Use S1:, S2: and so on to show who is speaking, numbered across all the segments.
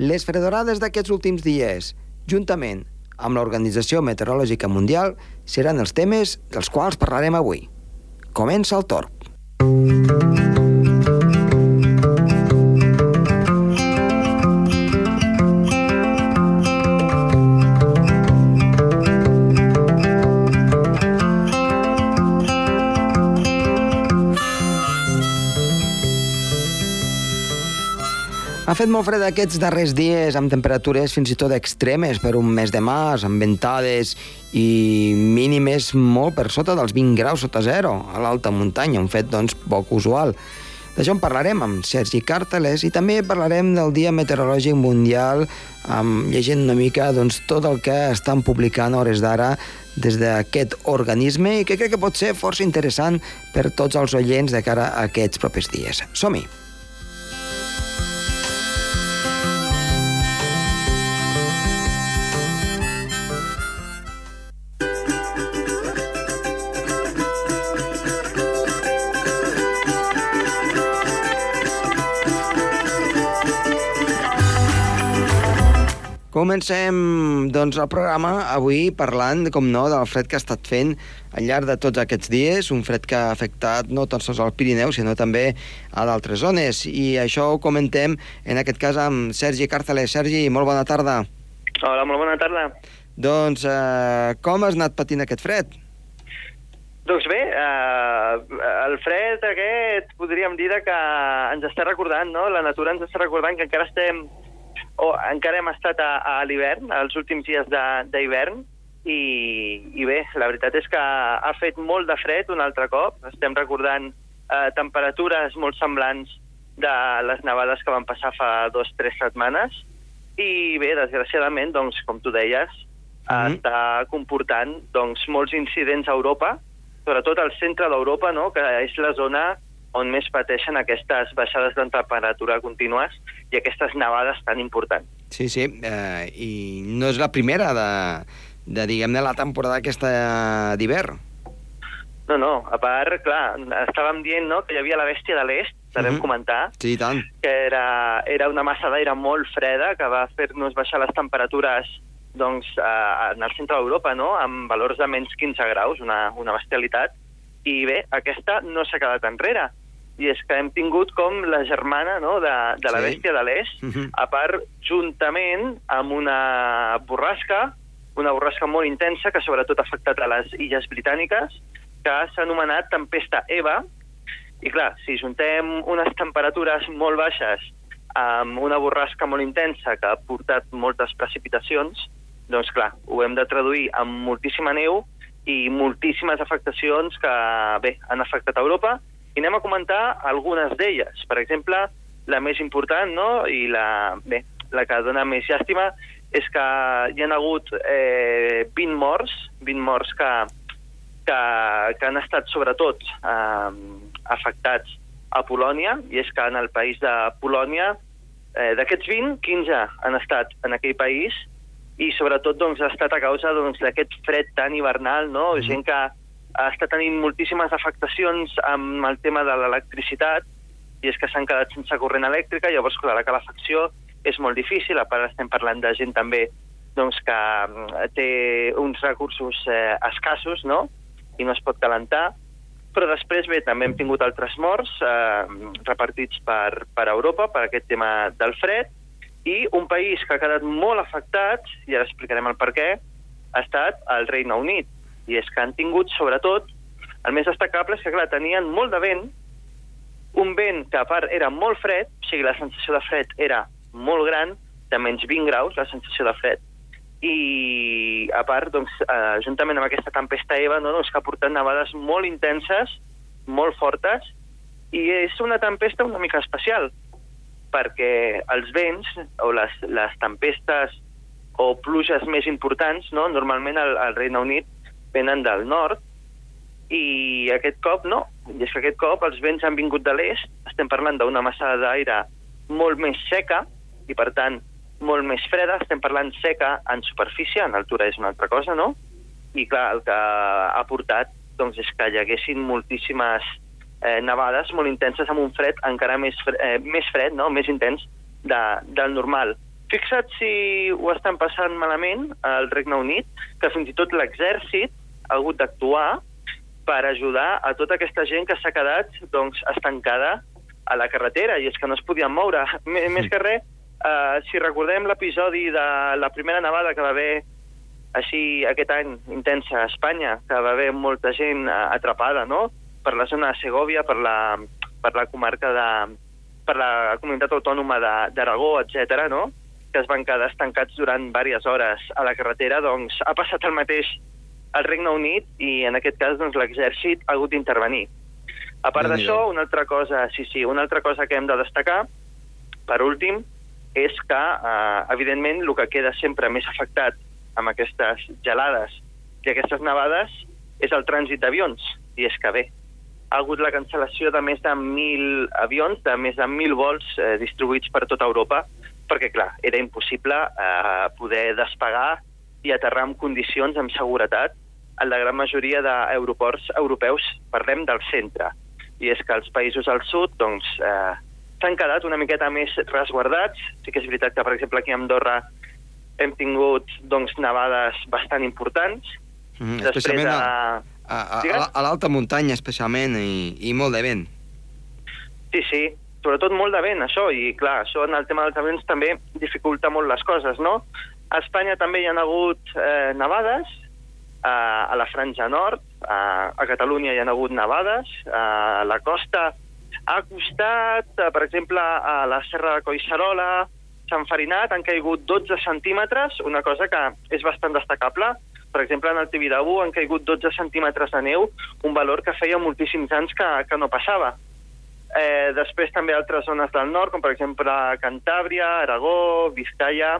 S1: Les fredorades d'aquests últims dies, juntament amb l'Organització Meteorològica Mundial, seran els temes dels quals parlarem avui. Comença el torn. Ha fet molt fred aquests darrers dies, amb temperatures fins i tot extremes per un mes de març, amb ventades i mínimes molt per sota dels 20 graus sota zero a l'alta muntanya, un fet doncs poc usual. D'això en parlarem amb Sergi Càrteles i també parlarem del Dia Meteorològic Mundial amb llegint una mica doncs, tot el que estan publicant a hores d'ara des d'aquest organisme i que crec que pot ser força interessant per tots els oients de cara a aquests propers dies. Som-hi! Comencem doncs, el programa avui parlant, com no, del fred que ha estat fent al llarg de tots aquests dies, un fred que ha afectat no tan sols al Pirineu, sinó també a d'altres zones. I això ho comentem, en aquest cas, amb Sergi Càrceles. Sergi, molt bona tarda.
S2: Hola, molt bona tarda.
S1: Doncs eh, com has anat patint aquest fred?
S2: Doncs bé, eh, el fred aquest podríem dir que ens està recordant, no? La natura ens està recordant que encara estem o encara hem estat a, a l'hivern, als últims dies d'hivern, i, i bé, la veritat és que ha fet molt de fred un altre cop. Estem recordant eh, temperatures molt semblants de les nevades que van passar fa dues o tres setmanes, i bé, desgraciadament, doncs, com tu deies, mm -hmm. està comportant doncs, molts incidents a Europa, sobretot al centre d'Europa, no?, que és la zona on més pateixen aquestes baixades de temperatura contínues i aquestes nevades tan importants.
S1: Sí, sí, eh, i no és la primera de, de diguem-ne, la temporada aquesta d'hivern.
S2: No, no, a part, clar, estàvem dient no, que hi havia la bèstia de l'est, la vam uh -huh. comentar,
S1: sí, tant.
S2: que era, era una massa d'aire molt freda que va fer-nos baixar les temperatures doncs, eh, en el centre d'Europa, no? amb valors de menys 15 graus, una, una bestialitat, i bé, aquesta no s'ha quedat enrere i és que hem tingut com la germana no, de, de la sí. bèstia de l'est, uh mhm. -huh. a part, juntament amb una borrasca, una borrasca molt intensa que sobretot ha afectat a les illes britàniques, que s'ha anomenat tempesta Eva, i clar, si juntem unes temperatures molt baixes amb una borrasca molt intensa que ha portat moltes precipitacions, doncs clar, ho hem de traduir amb moltíssima neu i moltíssimes afectacions que, bé, han afectat Europa, i anem a comentar algunes d'elles. Per exemple, la més important, no?, i la, bé, la que dona més llàstima, és que hi ha hagut eh, 20 morts, 20 morts que, que, que han estat sobretot eh, afectats a Polònia, i és que en el país de Polònia, eh, d'aquests 20, 15 han estat en aquell país, i sobretot doncs, ha estat a causa doncs, d'aquest doncs, fred tan hivernal, no? Mm gent que està tenint moltíssimes afectacions amb el tema de l'electricitat, i és que s'han quedat sense corrent elèctrica, llavors, clar, la calefacció és molt difícil, a part estem parlant de gent també doncs, que mm, té uns recursos eh, escassos, no?, i no es pot calentar, però després, bé, també hem tingut altres morts eh, repartits per, per Europa per aquest tema del fred, i un país que ha quedat molt afectat, i ara explicarem el per què, ha estat el Regne Unit i és que han tingut, sobretot, el més destacable és que, clar, tenien molt de vent, un vent que a part era molt fred, o sigui, la sensació de fred era molt gran, de menys 20 graus, la sensació de fred, i a part, doncs, eh, juntament amb aquesta tempesta Eva, no, doncs, que ha portat nevades molt intenses, molt fortes, i és una tempesta una mica especial, perquè els vents o les, les tempestes o pluges més importants, no, normalment al, al Regne Unit venen del nord, i aquest cop no. I és que aquest cop els vents han vingut de l'est, estem parlant d'una massa d'aire molt més seca, i per tant molt més freda, estem parlant seca en superfície, en altura és una altra cosa, no? I clar, el que ha portat doncs, és que hi haguessin moltíssimes eh, nevades molt intenses amb un fred encara més, fred, eh, més fred, no? més intens de, del normal. Fixa't si ho estan passant malament al Regne Unit, que fins i tot l'exèrcit ha hagut d'actuar per ajudar a tota aquesta gent que s'ha quedat doncs, estancada a la carretera, i és que no es podien moure. M Més que res, eh, si recordem l'episodi de la primera nevada que va haver així aquest any intensa a Espanya, que va haver molta gent eh, atrapada, no?, per la zona de Segovia, per la, per la comarca de... per la comunitat autònoma de- d'Aragó, etc no?, que es van quedar estancats durant diverses hores a la carretera, doncs ha passat el mateix al Regne Unit i en aquest cas doncs, l'exèrcit ha hagut d'intervenir. A part d'això, una altra cosa, sí, sí, una altra cosa que hem de destacar, per últim, és que, eh, evidentment, el que queda sempre més afectat amb aquestes gelades i aquestes nevades és el trànsit d'avions. I és que bé, ha hagut la cancel·lació de més de 1.000 avions, de més de 1.000 vols eh, distribuïts per tota Europa, perquè, clar, era impossible eh, poder despegar i aterrar en condicions, amb seguretat, en la gran majoria d'aeroports europeus, parlem del centre. I és que els països al sud, doncs, eh, s'han quedat una miqueta més resguardats. Sí que és veritat que, per exemple, aquí a Andorra hem tingut doncs, nevades bastant importants.
S1: Mm, especialment
S2: de...
S1: a, a, a, a l'alta muntanya, especialment, i, i molt de vent.
S2: Sí, sí, sobretot molt de vent, això, i clar, això en el tema dels avions també dificulta molt les coses, no? A Espanya també hi ha hagut eh, nevades, a, a la franja nord, a, a Catalunya hi ha hagut nevades, a la costa ha costat, eh, per exemple, a la Serra de Collserola, Sant Farinat, han caigut 12 centímetres, una cosa que és bastant destacable. Per exemple, en el Tibidabo han caigut 12 centímetres de neu, un valor que feia moltíssims anys que, que no passava. Eh, després també altres zones del nord, com per exemple Cantàbria, Aragó, Vizcaya...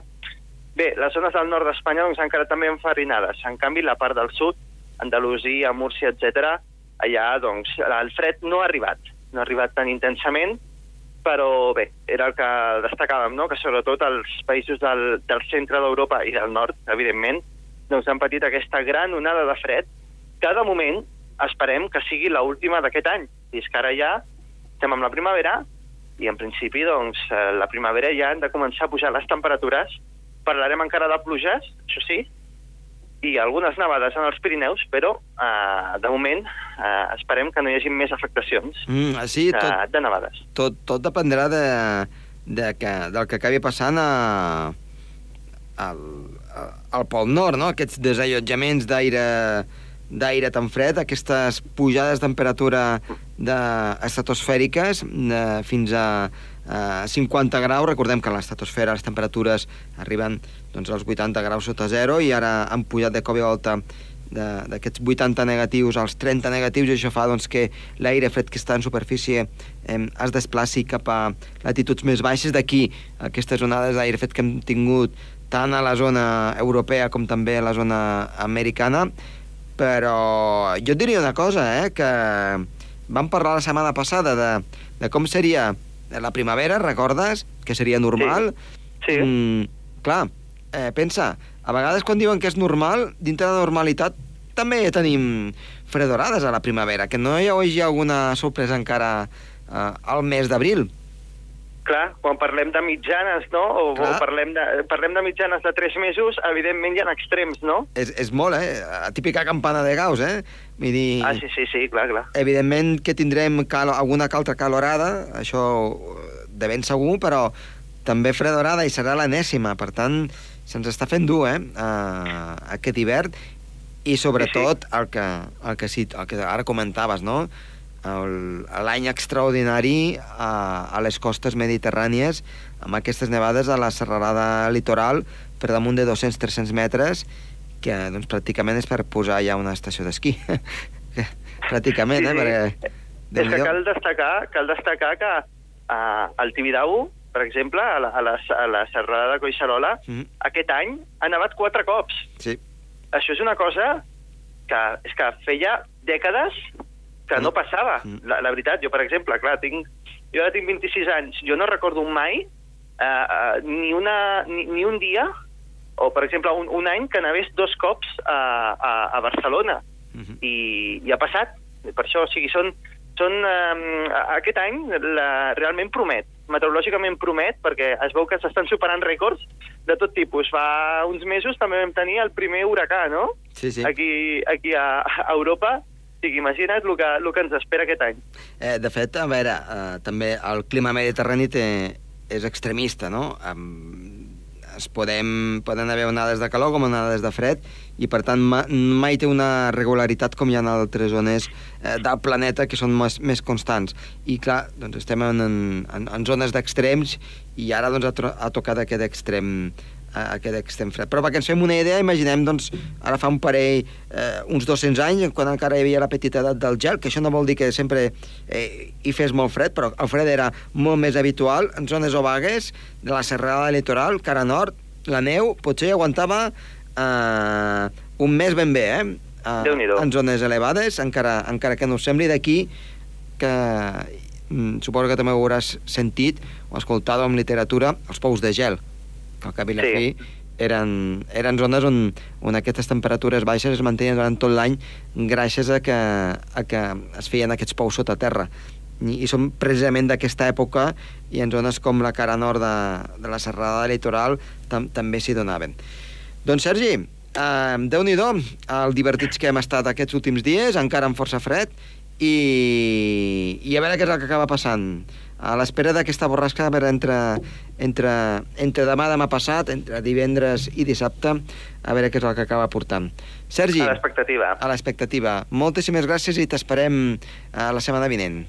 S2: Bé, les zones del nord d'Espanya doncs, quedat també enfarinades. En canvi, la part del sud, Andalusia, Múrcia, etc, allà doncs, el fred no ha arribat. No ha arribat tan intensament, però bé, era el que destacàvem, no? que sobretot els països del, del centre d'Europa i del nord, evidentment, doncs han patit aquesta gran onada de fred de moment esperem que sigui l última d'aquest any. I és que ara ja estem amb la primavera i en principi doncs, eh, la primavera ja han de començar a pujar les temperatures. Parlarem encara de pluges, això sí, i algunes nevades en els Pirineus, però eh, de moment eh, esperem que no hi hagi més afectacions
S1: Mm, sí,
S2: de,
S1: tot,
S2: de nevades.
S1: tot, tot dependrà de, de que, del que acabi passant a, al, a- al Pol Nord, no? Aquests desallotjaments d'aire d'aire tan fred, aquestes pujades de temperatura de, estratosfèriques de, fins a, a 50 graus. Recordem que a l'estratosfera les temperatures arriben doncs, als 80 graus sota zero i ara han pujat de cop i volta d'aquests 80 negatius als 30 negatius i això fa doncs, que l'aire fred que està en superfície eh, es desplaci cap a latituds més baixes. D'aquí aquestes onades d'aire fred que hem tingut tant a la zona europea com també a la zona americana. Però jo diria una cosa, eh, que vam parlar la setmana passada de, de com seria la primavera, recordes? Que seria normal.
S2: Sí.
S1: Mm, clar, eh, pensa, a vegades quan diuen que és normal, dintre de la normalitat també tenim fredorades a la primavera, que no hi hagi alguna sorpresa encara eh, al mes d'abril.
S2: Clar, quan parlem de mitjanes, no? O, o
S1: Clar.
S2: parlem, de, parlem de mitjanes de 3 mesos, evidentment hi ha extrems, no?
S1: És, és molt, eh? Típica campana de Gauss, eh? Vull dir...
S2: Ah, sí, sí, sí, clar, clar.
S1: Evidentment que tindrem calo, alguna altra calorada, això de ben segur, però també fredorada i serà l'enèsima. Per tant, se'ns està fent dur, eh? Uh, aquest hivern. I sobretot el que, el que, sí, el que ara comentaves, no? L'any extraordinari a, a les costes mediterrànies amb aquestes nevades a la serralada litoral per damunt de 200-300 metres que doncs, pràcticament és per posar ja una estació d'esquí. pràcticament,
S2: Sí,
S1: eh? Perquè...
S2: És que cal destacar, cal destacar que uh, al Tibidabo, per exemple, a la, a la, a la serrada de Collserola,
S1: Mhm.
S2: aquest any ha nevat quatre cops.
S1: Sí.
S2: Això és una cosa que, és que feia dècades que no
S1: Mm.
S2: passava.
S1: Mm.
S2: La, la veritat, jo, per exemple, clar, tinc, jo ara tinc 26 anys, jo no recordo mai uh, uh, ni, una, ni, ni un dia, o, per exemple, un, un any que n'hagués dos cops a, a, a Barcelona.
S1: Mhm.
S2: I, i ha passat. Per això, o sigui, són, són, um, aquest any la, realment promet. meteorològicament promet, perquè es veu que s'estan superant rècords de tot tipus. Fa uns mesos també vam tenir el primer huracà, no?
S1: Sí, sí.
S2: Aquí, aquí a, a Europa. Sigui, imagina't el que, el que ens espera aquest any.
S1: Eh, de fet, a veure, eh, també el clima mediterrani té, és extremista, no? Um, es podem, poden haver onades de calor com onades de fred i per tant ma, mai té una regularitat com hi ha en altres zones eh, del planeta que són més, més constants i clar, doncs estem en, en, en zones d'extrems i ara doncs, ha, ha tocat aquest extrem eh, aquest extrem fred. Però perquè ens fem una idea, imaginem, doncs, ara fa un parell, eh, uns 200 anys, quan encara hi havia la petita edat del gel, que això no vol dir que sempre eh, hi fes molt fred, però el fred era molt més habitual en zones obagues de la serrada litoral, cara nord, la neu potser aguantava eh, un mes ben bé, eh? Eh,
S2: Déu-n'hi-do.
S1: en zones elevades, encara, encara que no us sembli d'aquí que mm, suposo que també ho hauràs sentit o escoltat en literatura, els pous de gel, que al cap i la
S2: Sí.
S1: eren, eren zones on, on aquestes temperatures baixes es mantenien durant tot l'any gràcies a que, a que es feien aquests pous sota terra. I, i són precisament d'aquesta època i en zones com la cara nord de, de la serrada litoral tam, també s'hi donaven. Doncs Sergi, eh, Déu-n'hi-do el divertits que hem estat aquests últims dies, encara amb força fred, i, i a veure què és el que acaba passant. A l'espera d'aquesta borrasca, a veure, entre, entre, entre demà, demà passat, entre divendres i dissabte, a veure què és el que acaba portant. Sergi,
S2: A l'expectativa.
S1: a l'expectativa. Moltíssimes gràcies i t'esperem a la setmana vinent.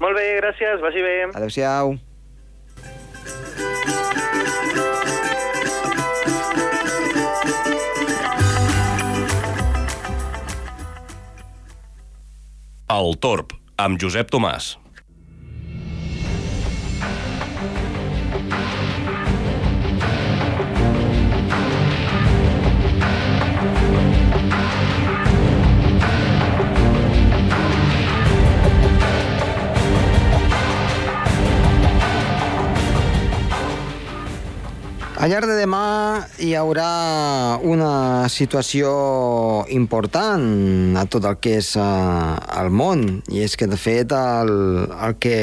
S2: Molt bé, gràcies, vagi bé.
S1: Adéu-siau.
S3: El Torb, amb Josep Tomàs.
S1: Al llarg de demà hi haurà una situació important a tot el que és el món, i és que, de fet, el, el, que,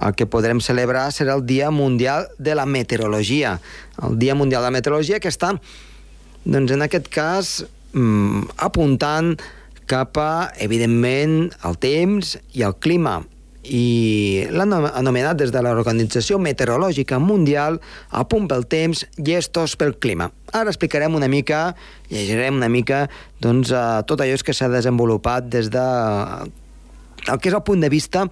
S1: el que podrem celebrar serà el Dia Mundial de la Meteorologia. El Dia Mundial de la Meteorologia que està, doncs, en aquest cas, mm, apuntant cap a, evidentment, el temps i el clima i l'han anomenat des de l'Organització Meteorològica Mundial a punt pel temps, llestos pel clima. Ara explicarem una mica, llegirem una mica, doncs, eh, tot allò que s'ha desenvolupat des de el que és el punt de vista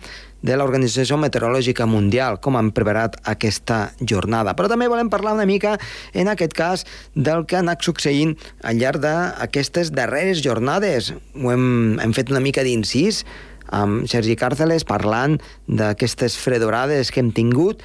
S1: de l'Organització Meteorològica Mundial, com han preparat aquesta jornada. Però també volem parlar una mica, en aquest cas, del que ha anat succeint al llarg d'aquestes darreres jornades. Ho hem, hem fet una mica d'incís, amb Sergi Càrceles parlant d'aquestes fredorades que hem tingut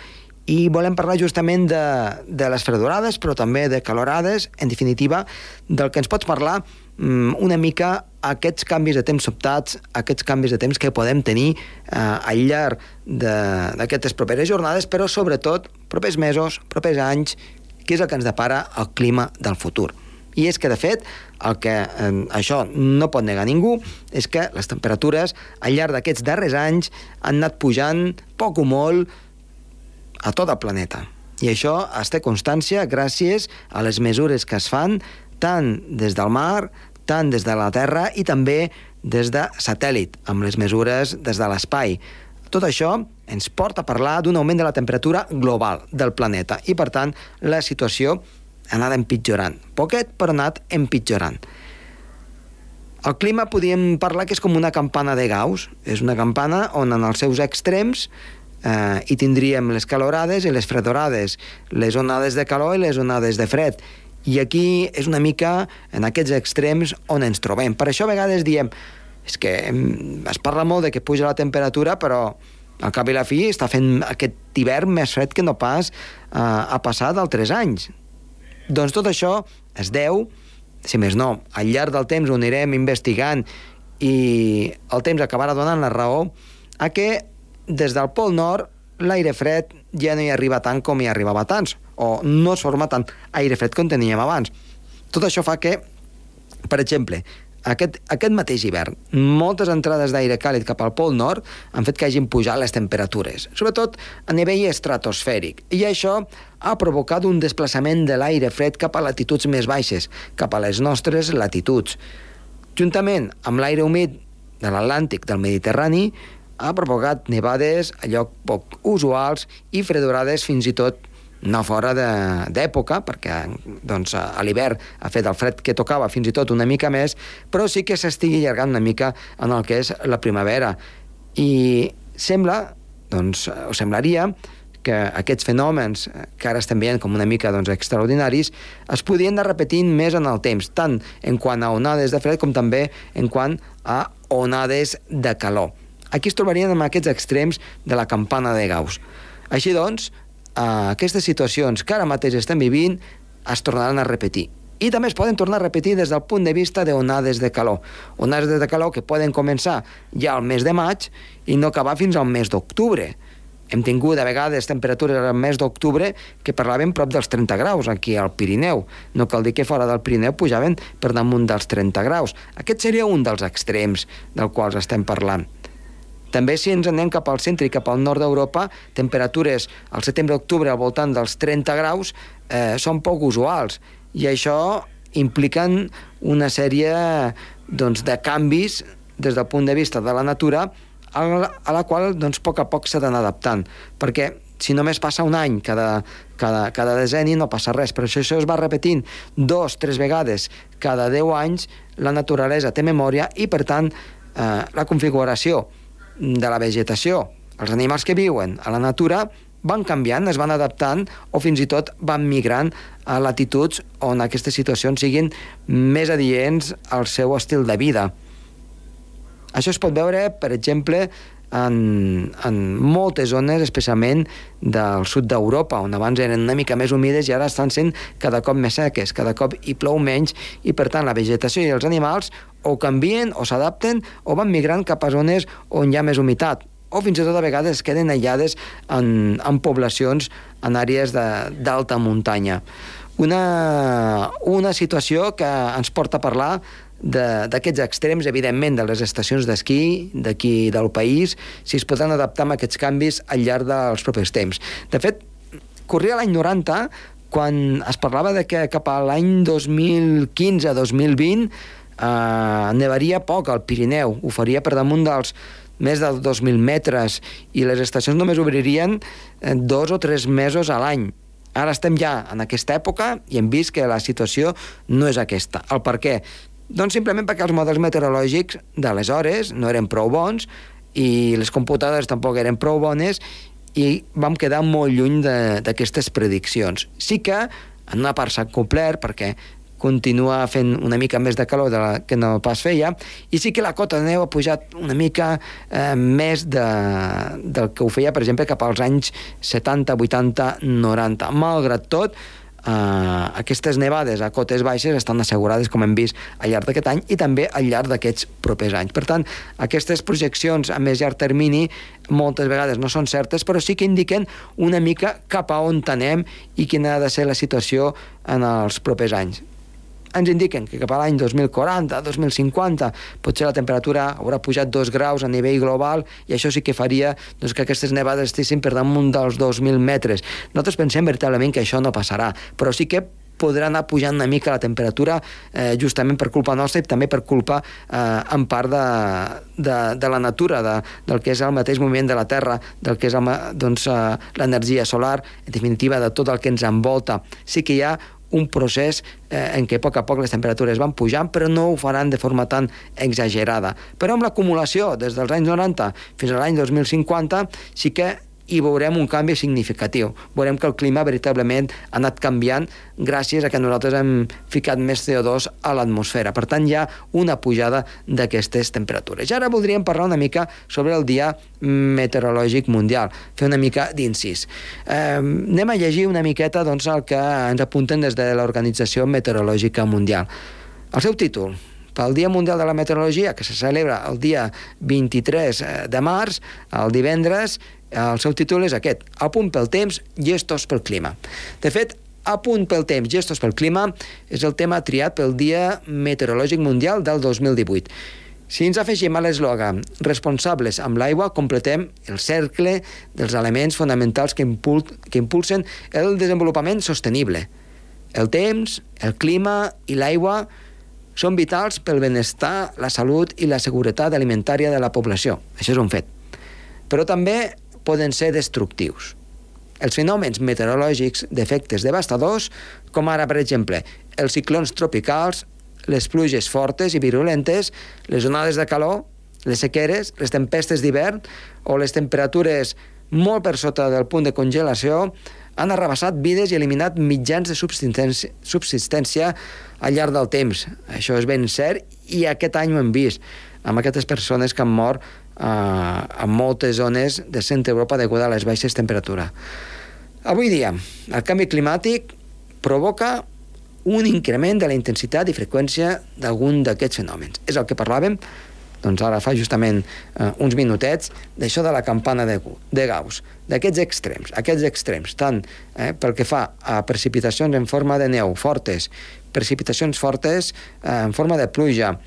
S1: i volem parlar justament de, de les fredorades, però també de calorades, en definitiva, del que ens pots parlar mm, una mica aquests canvis de temps sobtats, aquests canvis de temps que podem tenir eh, al llarg d'aquestes properes jornades, però sobretot propers mesos, propers anys, que és el que ens depara el clima del futur. I és que, de fet, el que eh, això no pot negar ningú és que les temperatures al llarg d'aquests darrers anys han anat pujant poc o molt a tot el planeta. I això es té constància gràcies a les mesures que es fan tant des del mar, tant des de la Terra i també des de satèl·lit, amb les mesures des de l'espai. Tot això ens porta a parlar d'un augment de la temperatura global del planeta i, per tant, la situació anat empitjorant. Poquet, però anat empitjorant. El clima podríem parlar que és com una campana de Gauss. És una campana on en els seus extrems eh, hi tindríem les calorades i les fredorades, les onades de calor i les onades de fred. I aquí és una mica en aquests extrems on ens trobem. Per això a vegades diem és que mm, es parla molt de que puja la temperatura, però al cap i la fi està fent aquest hivern més fred que no pas eh, ha passat altres anys. Doncs tot això es deu, si més no, al llarg del temps ho anirem investigant i el temps acabarà donant la raó a que des del Pol Nord l'aire fred ja no hi arriba tant com hi arribava tants, o no es forma tant aire fred com teníem abans. Tot això fa que, per exemple, aquest, aquest mateix hivern, moltes entrades d'aire càlid cap al pol nord han fet que hagin pujat les temperatures, sobretot a nivell estratosfèric, i això ha provocat un desplaçament de l'aire fred cap a latituds més baixes, cap a les nostres latituds. Juntament amb l'aire humit de l'Atlàntic del Mediterrani, ha provocat nevades a lloc poc usuals i fredorades fins i tot no fora d'època, perquè doncs, a l'hivern ha fet el fred que tocava fins i tot una mica més, però sí que s'estigui allargant una mica en el que és la primavera. I sembla, doncs, o semblaria, que aquests fenòmens, que ara estem veient com una mica doncs, extraordinaris, es podien anar repetint més en el temps, tant en quant a onades de fred com també en quant a onades de calor. Aquí es trobarien amb aquests extrems de la campana de Gauss. Així doncs, eh, aquestes situacions que ara mateix estem vivint es tornaran a repetir. I també es poden tornar a repetir des del punt de vista d'onades de calor. Onades de calor que poden començar ja al mes de maig i no acabar fins al mes d'octubre. Hem tingut a vegades temperatures al mes d'octubre que parlaven prop dels 30 graus aquí al Pirineu. No cal dir que fora del Pirineu pujaven per damunt dels 30 graus. Aquest seria un dels extrems del quals estem parlant. També si ens anem cap al centre i cap al nord d'Europa, temperatures al setembre-octubre al voltant dels 30 graus eh, són poc usuals. I això impliquen una sèrie doncs, de canvis des del punt de vista de la natura a la, a la qual doncs, a poc a poc s'ha d'anar adaptant, perquè si només passa un any cada, cada, cada decenni no passa res, però si això es va repetint dos, tres vegades cada 10 anys, la naturalesa té memòria i, per tant, eh, la configuració de la vegetació. Els animals que viuen a la natura van canviant, es van adaptant o fins i tot van migrant a latituds on aquestes situacions siguin més adients al seu estil de vida. Això es pot veure, per exemple, en, en moltes zones, especialment del sud d'Europa, on abans eren una mica més humides i ara estan sent cada cop més seques, cada cop hi plou menys i, per tant, la vegetació i els animals o canvien o s'adapten o van migrant cap a zones on hi ha més humitat o fins i tot a vegades queden aïllades en, en poblacions en àrees d'alta muntanya. Una, una situació que ens porta a parlar d'aquests extrems, evidentment, de les estacions d'esquí d'aquí del país, si es podran adaptar a aquests canvis al llarg dels propers temps. De fet, corria l'any 90, quan es parlava de que cap a l'any 2015-2020 eh, nevaria poc al Pirineu, ho faria per damunt dels més de 2.000 metres i les estacions només obririen eh, dos o tres mesos a l'any. Ara estem ja en aquesta època i hem vist que la situació no és aquesta. El per què? Doncs simplement perquè els models meteorològics d'aleshores no eren prou bons i les computadores tampoc eren prou bones i vam quedar molt lluny d'aquestes prediccions. Sí que en una part s'ha complert perquè continua fent una mica més de calor de la que no pas feia, i sí que la cota de neu ha pujat una mica eh, més de, del que ho feia, per exemple, cap als anys 70, 80, 90. Malgrat tot, eh, aquestes nevades a cotes baixes estan assegurades, com hem vist, al llarg d'aquest any i també al llarg d'aquests propers anys. Per tant, aquestes projeccions a més llarg termini moltes vegades no són certes, però sí que indiquen una mica cap a on anem i quina ha de ser la situació en els propers anys ens indiquen que cap a l'any 2040, 2050, potser la temperatura haurà pujat dos graus a nivell global i això sí que faria doncs, que aquestes nevades estiguessin per damunt dels 2.000 metres. Nosaltres pensem veritablement que això no passarà, però sí que podrà anar pujant una mica la temperatura eh, justament per culpa nostra i també per culpa eh, en part de, de, de la natura, de, del que és el mateix moviment de la Terra, del que és doncs, eh, l'energia solar, en definitiva de tot el que ens envolta. Sí que hi ha un procés eh, en què a poc a poc les temperatures van pujant, però no ho faran de forma tan exagerada. Però amb l'acumulació des dels anys 90 fins a l'any 2050 sí que i veurem un canvi significatiu. Veurem que el clima veritablement ha anat canviant gràcies a que nosaltres hem ficat més CO2 a l'atmosfera. Per tant, hi ha una pujada d'aquestes temperatures. I ara voldríem parlar una mica sobre el Dia Meteorològic Mundial, fer una mica d'incís. Eh, anem a llegir una miqueta doncs, el que ens apunten des de l'Organització Meteorològica Mundial. El seu títol, pel Dia Mundial de la Meteorologia, que se celebra el dia 23 eh, de març, el divendres, el seu títol és aquest, A punt pel temps, llestos pel clima. De fet, A punt pel temps, gestos pel clima, és el tema triat pel Dia Meteorològic Mundial del 2018. Si ens afegim a l'eslògan responsables amb l'aigua, completem el cercle dels elements fonamentals que, impul que impulsen el desenvolupament sostenible. El temps, el clima i l'aigua són vitals pel benestar, la salut i la seguretat alimentària de la població. Això és un fet. Però també poden ser destructius. Els fenòmens meteorològics d'efectes devastadors, com ara, per exemple, els ciclons tropicals, les pluges fortes i virulentes, les onades de calor, les sequeres, les tempestes d'hivern o les temperatures molt per sota del punt de congelació han arrabassat vides i eliminat mitjans de subsistència, subsistència al llarg del temps. Això és ben cert i aquest any ho hem vist amb aquestes persones que han mort eh, en moltes zones de centre Europa degut a les baixes temperatures. Avui dia, el canvi climàtic provoca un increment de la intensitat i freqüència d'algun d'aquests fenòmens. És el que parlàvem doncs ara fa justament eh, uns minutets d'això de la campana de, de Gauss, d'aquests extrems, aquests extrems, tant eh, pel que fa a precipitacions en forma de neu fortes, precipitacions fortes eh, en forma de pluja,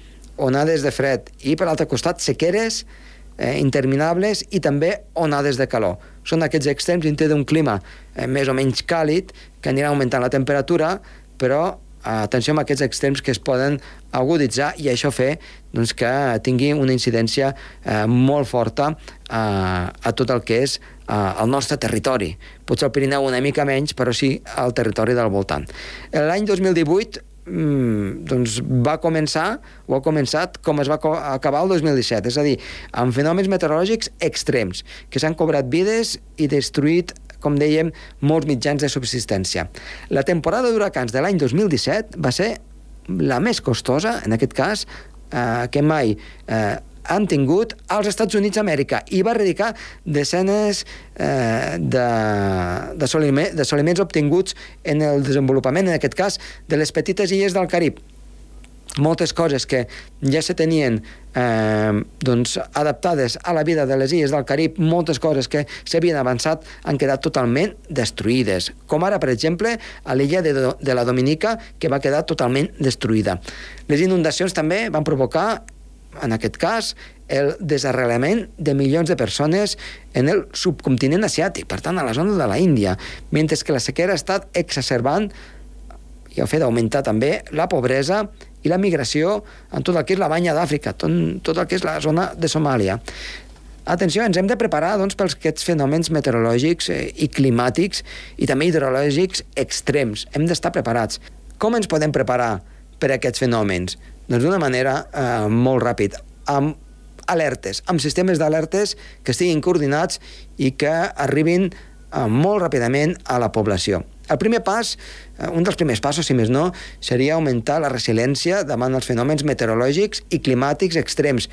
S1: onades de fred i per l'altre costat sequeres eh, interminables i també onades de calor. Són aquests extrems dintre d'un clima eh, més o menys càlid que anirà augmentant la temperatura, però atenció amb aquests extrems que es poden aguditzar i això fer doncs, que tingui una incidència eh, molt forta eh, a tot el que és eh, el nostre territori. Potser el Pirineu una mica menys, però sí al territori del voltant. L'any 2018 mm, doncs va començar, o ha començat com es va acabar el 2017, és a dir, amb fenòmens meteorològics extrems, que s'han cobrat vides i destruït com dèiem, molts mitjans de subsistència. La temporada d'huracans de l'any 2017 va ser la més costosa, en aquest cas, eh, que mai eh, han tingut als Estats Units d'Amèrica i va dedicar desenes eh, d'assoliments obtinguts en el desenvolupament, en aquest cas, de les petites illes del Carib moltes coses que ja se tenien eh, doncs, adaptades a la vida de les illes del Carib, moltes coses que s'havien avançat han quedat totalment destruïdes, com ara, per exemple, a l'illa de, de la Dominica, que va quedar totalment destruïda. Les inundacions també van provocar, en aquest cas, el desarrelament de milions de persones en el subcontinent asiàtic, per tant, a la zona de la Índia, mentre que la sequera ha estat exacerbant i el fet d'augmentar també la pobresa i la migració en tot el que és la banya d'Àfrica, tot, tot el que és la zona de Somàlia. Atenció, ens hem de preparar doncs, pels aquests fenòmens meteorològics eh, i climàtics i també hidrològics extrems. Hem d'estar preparats. Com ens podem preparar per a aquests fenòmens? Doncs d'una manera eh, molt ràpida, amb alertes, amb sistemes d'alertes que estiguin coordinats i que arribin eh, molt ràpidament a la població. El primer pas, eh, un dels primers passos, si més no, seria augmentar la resiliència davant els fenòmens meteorològics i climàtics extrems.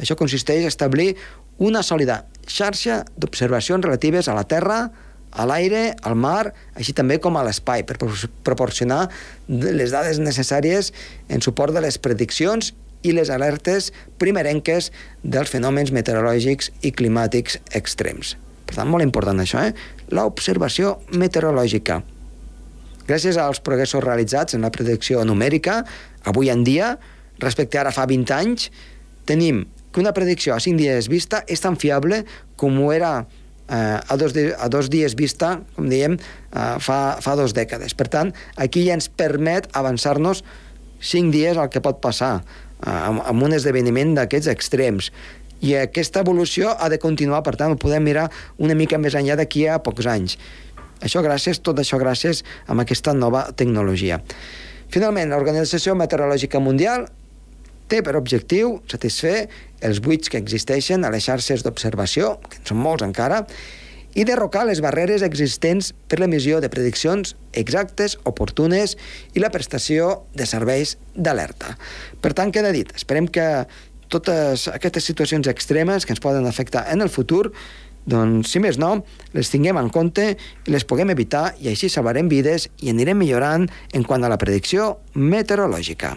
S1: Això consisteix a establir una sòlida xarxa d'observacions relatives a la Terra, a l'aire, al mar, així també com a l'espai, per proporcionar les dades necessàries en suport de les prediccions i les alertes primerenques dels fenòmens meteorològics i climàtics extrems. Per tant, molt important això, eh? L'observació meteorològica. Gràcies als progressos realitzats en la predicció numèrica, avui en dia, respecte ara fa 20 anys, tenim que una predicció a 5 dies vista és tan fiable com ho era eh, a, dos a dos dies vista, com diem, eh, fa, fa dos dècades. Per tant, aquí ja ens permet avançar-nos 5 dies al que pot passar eh, amb, amb un esdeveniment d'aquests extrems. I aquesta evolució ha de continuar, per tant, ho podem mirar una mica més enllà d'aquí a pocs anys. Això gràcies, tot això gràcies a aquesta nova tecnologia. Finalment, l'Organització Meteorològica Mundial té per objectiu satisfer els buits que existeixen a les xarxes d'observació, que en són molts encara, i derrocar les barreres existents per l'emissió de prediccions exactes, oportunes i la prestació de serveis d'alerta. Per tant, queda dit, esperem que totes aquestes situacions extremes que ens poden afectar en el futur doncs, si més no, les tinguem en compte i les puguem evitar i així salvarem vides i anirem millorant en quant a la predicció meteorològica.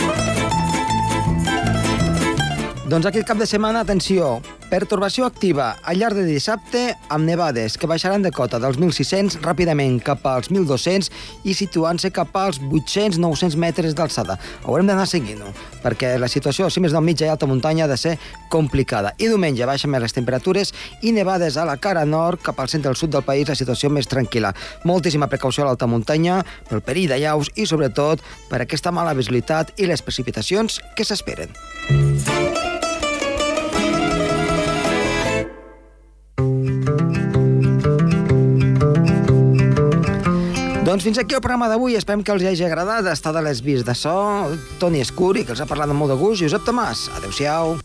S1: Doncs aquest cap de setmana, atenció, pertorbació activa al llarg de dissabte amb nevades que baixaran de cota dels 1.600 ràpidament cap als 1.200 i situant-se cap als 800-900 metres d'alçada. Haurem d'anar seguint-ho, perquè la situació, si més no, mitja i alta muntanya ha de ser complicada. I diumenge baixen més les temperatures i nevades a la cara nord, cap al centre del sud del país, la situació més tranquil·la. Moltíssima precaució a l'alta muntanya, pel perill de llaus i, sobretot, per aquesta mala visibilitat i les precipitacions que s'esperen. Doncs fins aquí el programa d'avui. Esperem que els hagi agradat estar de les vis de so. Toni Escuri, que els ha parlat amb molt de gust. Josep Tomàs, adeu-siau.